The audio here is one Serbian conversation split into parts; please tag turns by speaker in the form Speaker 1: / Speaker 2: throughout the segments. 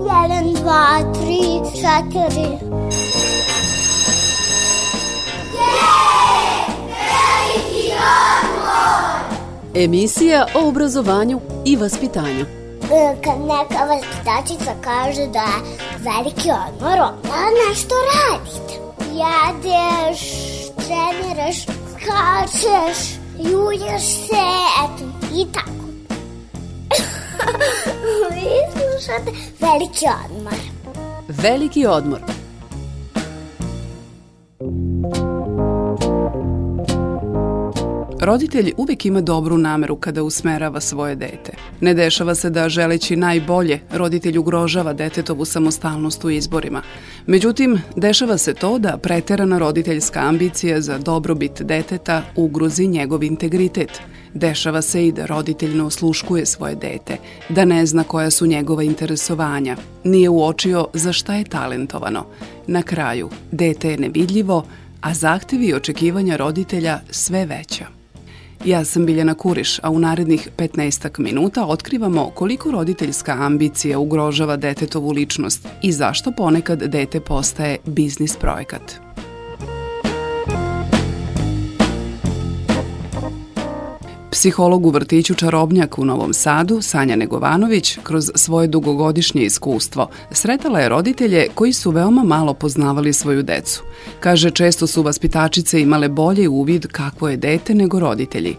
Speaker 1: Jedan, dva, tri, četiri.
Speaker 2: Emisija o obrazovanju i vaspitanju.
Speaker 1: E, Kad neka vaspitačica kaže da je veliki odmor, onda nešto radite. Jedeš, treniraš, skačeš, julješ se, eto, slušate veliki odmor.
Speaker 2: Veliki odmor. Roditelj uvek ima dobru nameru kada usmerava svoje dete. Ne dešava se da želeći najbolje, roditelj ugrožava detetovu samostalnost u izborima. Međutim, dešava se to da preterana roditeljska ambicija za dobrobit deteta ugrozi njegov integritet. Dešava se i da roditelj ne osluškuje svoje dete, da ne zna koja su njegova interesovanja, nije uočio za šta je talentovano. Na kraju, dete je nevidljivo, a zahtevi i očekivanja roditelja sve veća. Ja sam Biljana Kuriš, a u narednih 15 minuta otkrivamo koliko roditeljska ambicija ugrožava detetovu ličnost i zašto ponekad dete postaje biznis projekat. Psiholog u vrtiću Čarobnjak u Novom Sadu, Sanja Negovanović, kroz svoje dugogodišnje iskustvo, sretala je roditelje koji su veoma malo poznavali svoju decu. Kaže, često su vaspitačice imale bolji uvid kakvo je dete nego roditelji.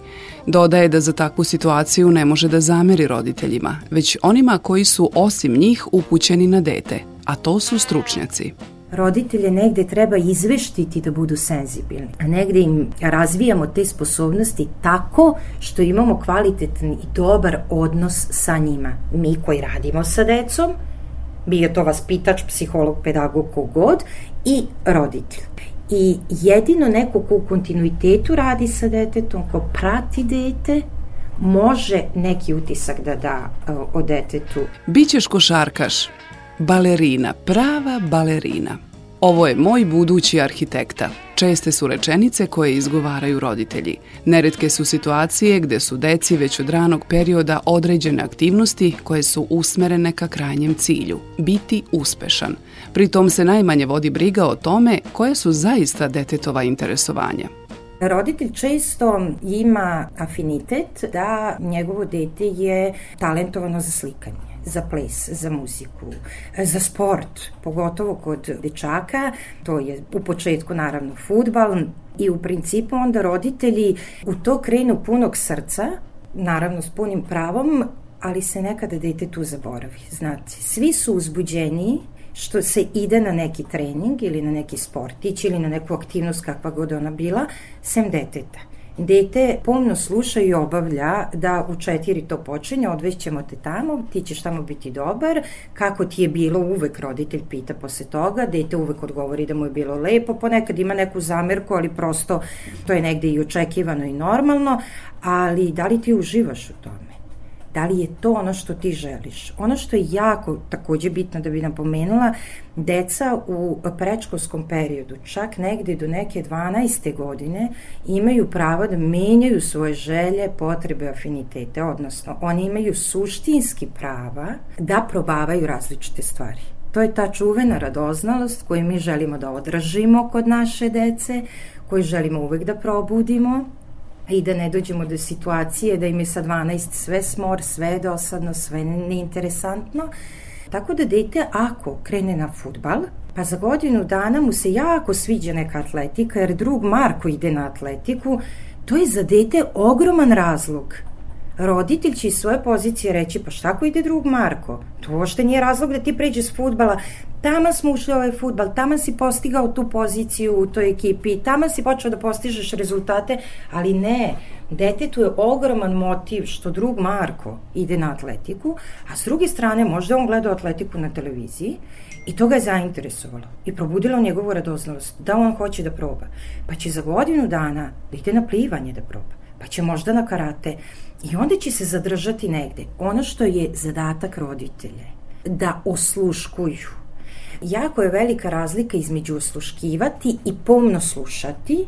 Speaker 2: Dodaje da za takvu situaciju ne može da zameri roditeljima, već onima koji su osim njih upućeni na dete, a to su stručnjaci
Speaker 3: roditelje negde treba izveštiti da budu senzibilni, a negde im razvijamo te sposobnosti tako što imamo kvalitetan i dobar odnos sa njima. Mi koji radimo sa decom, bio to vaspitač, psiholog, pedagog, kogod, i roditelj. I jedino neko ko u kontinuitetu radi sa detetom, ko prati dete, može neki utisak da da o detetu.
Speaker 2: Bićeš košarkaš, Balerina, prava balerina. Ovo je moj budući arhitekta. Česte su rečenice koje izgovaraju roditelji. Neretke su situacije gde su deci već od ranog perioda određene aktivnosti koje su usmerene ka krajnjem cilju – biti uspešan. Pritom se najmanje vodi briga o tome koje su zaista detetova interesovanja.
Speaker 3: Roditelj često ima afinitet da njegovo dete je talentovano za slikanje za ples, za muziku, za sport, pogotovo kod dečaka, to je u početku naravno futbal i u principu onda roditelji u to krenu punog srca, naravno s punim pravom, ali se nekada dete tu zaboravi. Znate, svi su uzbuđeni što se ide na neki trening ili na neki sportić ili na neku aktivnost kakva god ona bila, sem deteta dete pomno sluša i obavlja da u četiri to počinje, odvećemo te tamo, ti ćeš tamo biti dobar, kako ti je bilo, uvek roditelj pita posle toga, dete uvek odgovori da mu je bilo lepo, ponekad ima neku zamerku, ali prosto to je negde i očekivano i normalno, ali da li ti uživaš u tome? Da li je to ono što ti želiš? Ono što je jako takođe bitno da bi napomenula, deca u prečkolskom periodu, čak negde do neke 12. godine, imaju pravo da menjaju svoje želje, potrebe, afinitete, odnosno oni imaju suštinski prava da probavaju različite stvari. To je ta čuvena radoznalost koju mi želimo da odražimo kod naše dece, koju želimo uvek da probudimo i da ne dođemo do situacije da im je sa 12 sve smor, sve dosadno, sve neinteresantno. Tako da dete ako krene na futbal, pa za godinu dana mu se jako sviđa neka atletika, jer drug Marko ide na atletiku, to je za dete ogroman razlog roditelj će iz svoje pozicije reći pa šta ko ide drug Marko? To ošte nije razlog da ti pređe s futbala. Tama smo ušli u ovaj futbal, tama si postigao tu poziciju u toj ekipi, tama si počeo da postižeš rezultate, ali ne, detetu je ogroman motiv što drug Marko ide na atletiku, a s druge strane možda on gleda atletiku na televiziji I to ga je zainteresovalo i probudilo njegovu radoznalost da on hoće da proba. Pa će za godinu dana da ide na plivanje da proba pa će možda na karate i onda će se zadržati negde. Ono što je zadatak roditelje, da osluškuju. Jako je velika razlika između osluškivati i pomno slušati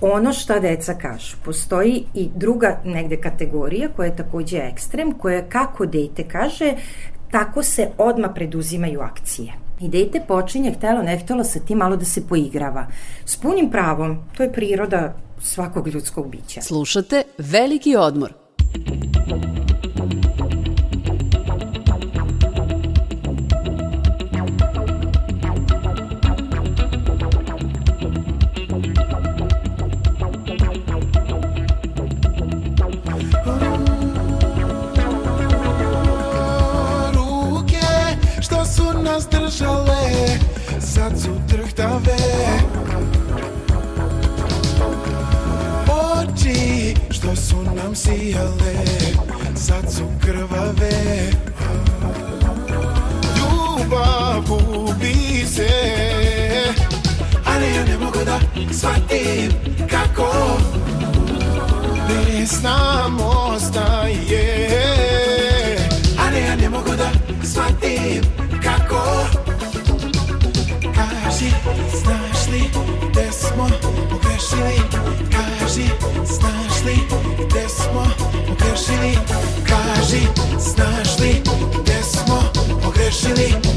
Speaker 3: ono šta deca kažu. Postoji i druga negde kategorija koja je takođe ekstrem, koja je kako dete kaže, tako se odma preduzimaju akcije. I dete počinje, htelo, ne htelo sa tim malo da se poigrava. S punim pravom, to je priroda svakog ljudskog bića.
Speaker 2: Slušate Veliki odmor.
Speaker 4: Thank you. Shvatim kako. Bez nam ostaje Ali ja ne mogu da shvatim kako. Kaži, znaš li gde smo pogrešili? Kaži, znaš li gde smo pogrešili? Kaži, znaš li gde smo pogrešili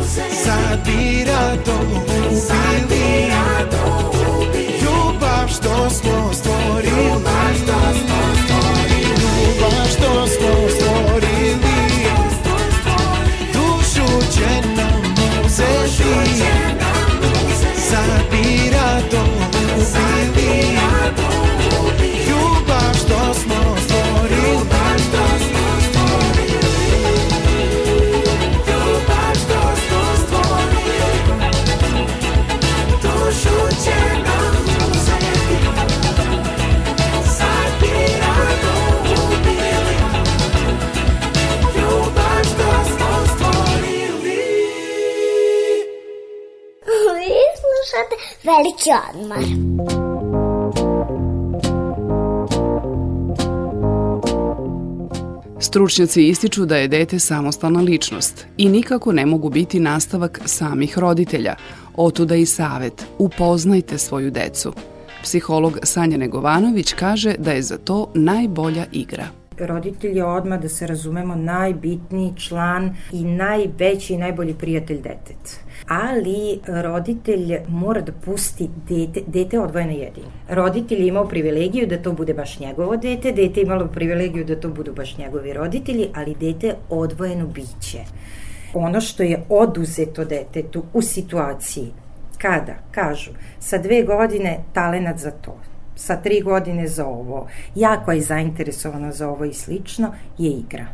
Speaker 4: uzeti Sad bi rado ubili Ljubav što smo
Speaker 1: Veliki odmor.
Speaker 2: Stručnjaci ističu da je dete samostalna ličnost i nikako ne mogu biti nastavak samih roditelja. Otuda i savet, upoznajte svoju decu. Psiholog Sanja Negovanović kaže da je za to najbolja igra.
Speaker 3: Roditelj je odmah, da se razumemo, najbitniji član i najveći i najbolji prijatelj deteta. Ali roditelj mora da pusti dete, dete je odvojeno jedin. Roditelj je imao privilegiju da to bude baš njegovo dete, dete je imalo privilegiju da to budu baš njegovi roditelji, ali dete je odvojeno biće. Ono što je oduzeto detetu u situaciji kada kažu sa dve godine talenat za to, sa tri godine za ovo, jako je zainteresovana za ovo i slično, je igra.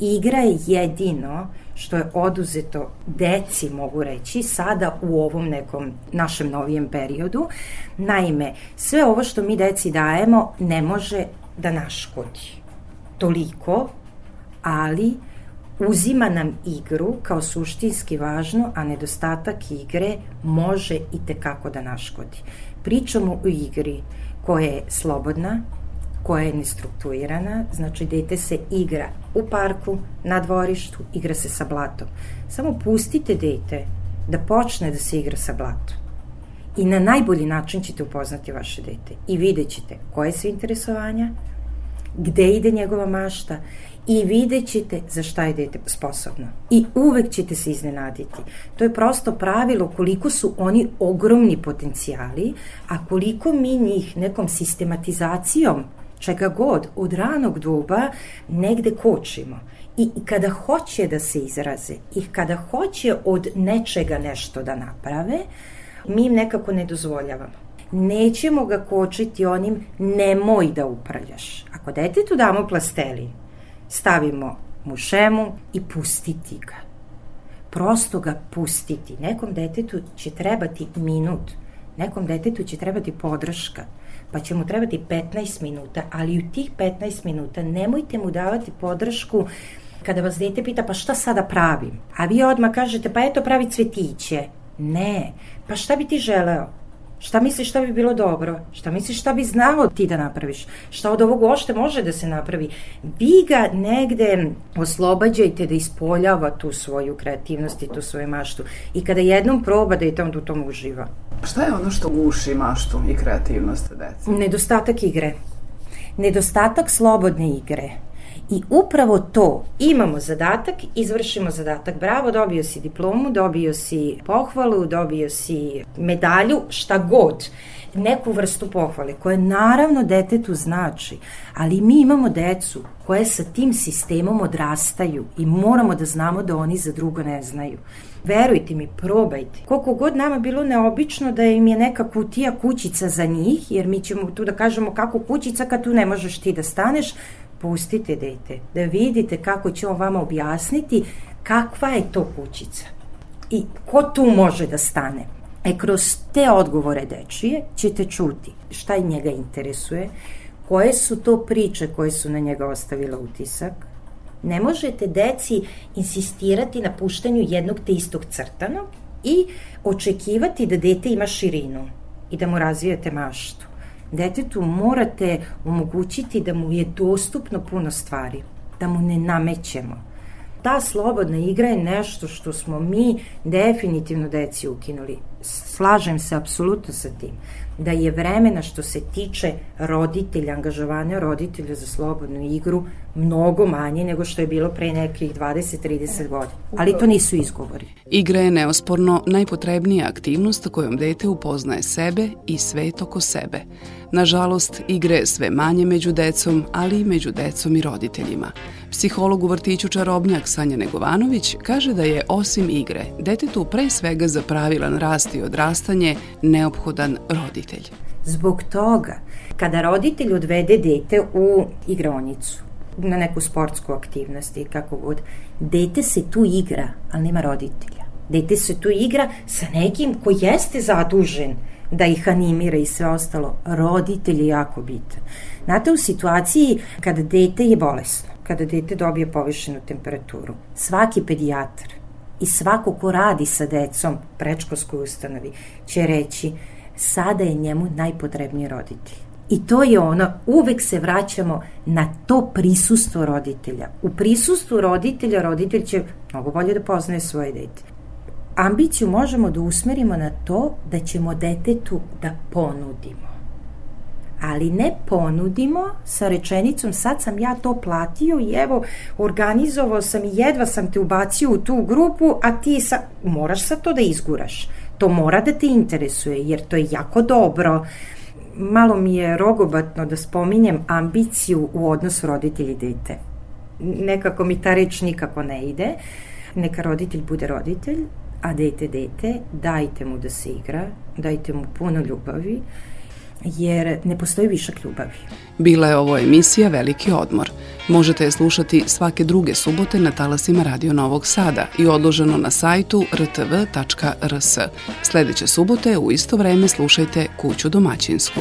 Speaker 3: Igra je jedino što je oduzeto deci, mogu reći, sada u ovom nekom našem novijem periodu. Naime, sve ovo što mi deci dajemo ne može da naškodi. Toliko, ali uzima nam igru kao suštinski važno, a nedostatak igre može i tekako da naškodi. Pričamo o igri koja je slobodna, koja je nestrukturirana, znači dete se igra u parku, na dvorištu, igra se sa blatom. Samo pustite dete da počne da se igra sa blatom. I na najbolji način ćete upoznati vaše dete i vidjet ćete koje su interesovanja, gde ide njegova mašta i vidjet ćete za šta je dete sposobno. I uvek ćete se iznenaditi. To je prosto pravilo koliko su oni ogromni potencijali, a koliko mi njih nekom sistematizacijom čega god, od ranog doba negde kočimo. I kada hoće da se izraze i kada hoće od nečega nešto da naprave, mi im nekako ne dozvoljavamo. Nećemo ga kočiti onim nemoj da upravljaš. Ako detetu damo plastelin, stavimo mu šemu i pustiti ga. Prosto ga pustiti. Nekom detetu će trebati minut, nekom detetu će trebati podrška, pa će mu trebati 15 minuta, ali u tih 15 minuta nemojte mu davati podršku kada vas dete pita pa šta sada pravim, a vi odmah kažete pa eto pravi cvetiće. Ne, pa šta bi ti želeo? Šta misliš šta bi bilo dobro? Šta misliš šta bi znao ti da napraviš? Šta od ovog ošte može da se napravi? Vi ga negde oslobađajte da ispoljava tu svoju kreativnost i tu svoju maštu. I kada jednom proba da to onda u tom uživa.
Speaker 2: Šta je ono što guši maštu i kreativnost dece?
Speaker 3: Nedostatak igre. Nedostatak slobodne igre I upravo to, imamo zadatak, izvršimo zadatak, bravo, dobio si diplomu, dobio si pohvalu, dobio si medalju, šta god neku vrstu pohvale, koje naravno detetu znači, ali mi imamo decu koje sa tim sistemom odrastaju i moramo da znamo da oni za drugo ne znaju. Verujte mi, probajte. Koliko god nama bilo neobično da im je neka kutija kućica za njih, jer mi ćemo tu da kažemo kako kućica kad tu ne možeš ti da staneš, pustite dete, da vidite kako će on vama objasniti kakva je to kućica i ko tu može da stane. E, kroz te odgovore dečije ćete čuti šta i njega interesuje, koje su to priče koje su na njega ostavile utisak. Ne možete deci insistirati na puštanju jednog te istog crtanog i očekivati da dete ima širinu i da mu razvijete maštu detetu morate omogućiti da mu je dostupno puno stvari, da mu ne namećemo. Ta slobodna igra je nešto što smo mi definitivno deci ukinuli. Slažem se apsolutno sa tim da je vremena što se tiče roditelja, angažovanja roditelja za slobodnu igru mnogo manje nego što je bilo pre nekih 20-30 godina. Ali to nisu izgovori.
Speaker 2: Igra je neosporno najpotrebnija aktivnost kojom dete upoznaje sebe i svet oko sebe. Nažalost, igre sve manje među decom, ali i među decom i roditeljima. Psiholog u vrtiću Čarobnjak Sanja Negovanović kaže da je osim igre detetu pre svega za pravilan rast i odrastanje neophodan roditelj.
Speaker 3: Zbog toga, kada roditelj odvede dete u igronicu, na neku sportsku aktivnost i kako god, dete se tu igra, ali nema roditelja. Dete se tu igra sa nekim ko jeste zadužen da ih animira i sve ostalo. Roditelj je jako bitan. Znate, u situaciji kada dete je bolesno, kada dete dobije povišenu temperaturu, svaki pedijatar i svako ko radi sa decom prečkolskoj ustanovi će reći sada je njemu najpotrebniji roditelj. I to je ono, uvek se vraćamo na to prisustvo roditelja. U prisustvu roditelja, roditelj će mnogo bolje da poznaje svoje dete ambiciju možemo da usmerimo na to da ćemo detetu da ponudimo. Ali ne ponudimo sa rečenicom sad sam ja to platio i evo organizovao sam i jedva sam te ubacio u tu grupu, a ti sa, moraš sa to da izguraš. To mora da te interesuje jer to je jako dobro. Malo mi je rogobatno da spominjem ambiciju u odnosu roditelj i dete. Nekako mi ta reč nikako ne ide. Neka roditelj bude roditelj, a dete dete, dajte mu da se igra, dajte mu puno ljubavi jer ne postoji višak ljubavi.
Speaker 2: Bila je ovo emisija Veliki odmor. Možete je slušati svake druge subote na talasima Radio Novog Sada i odloženo na sajtu rtv.rs. Sledeće subote u isto vreme slušajte Kuću domaćinsku.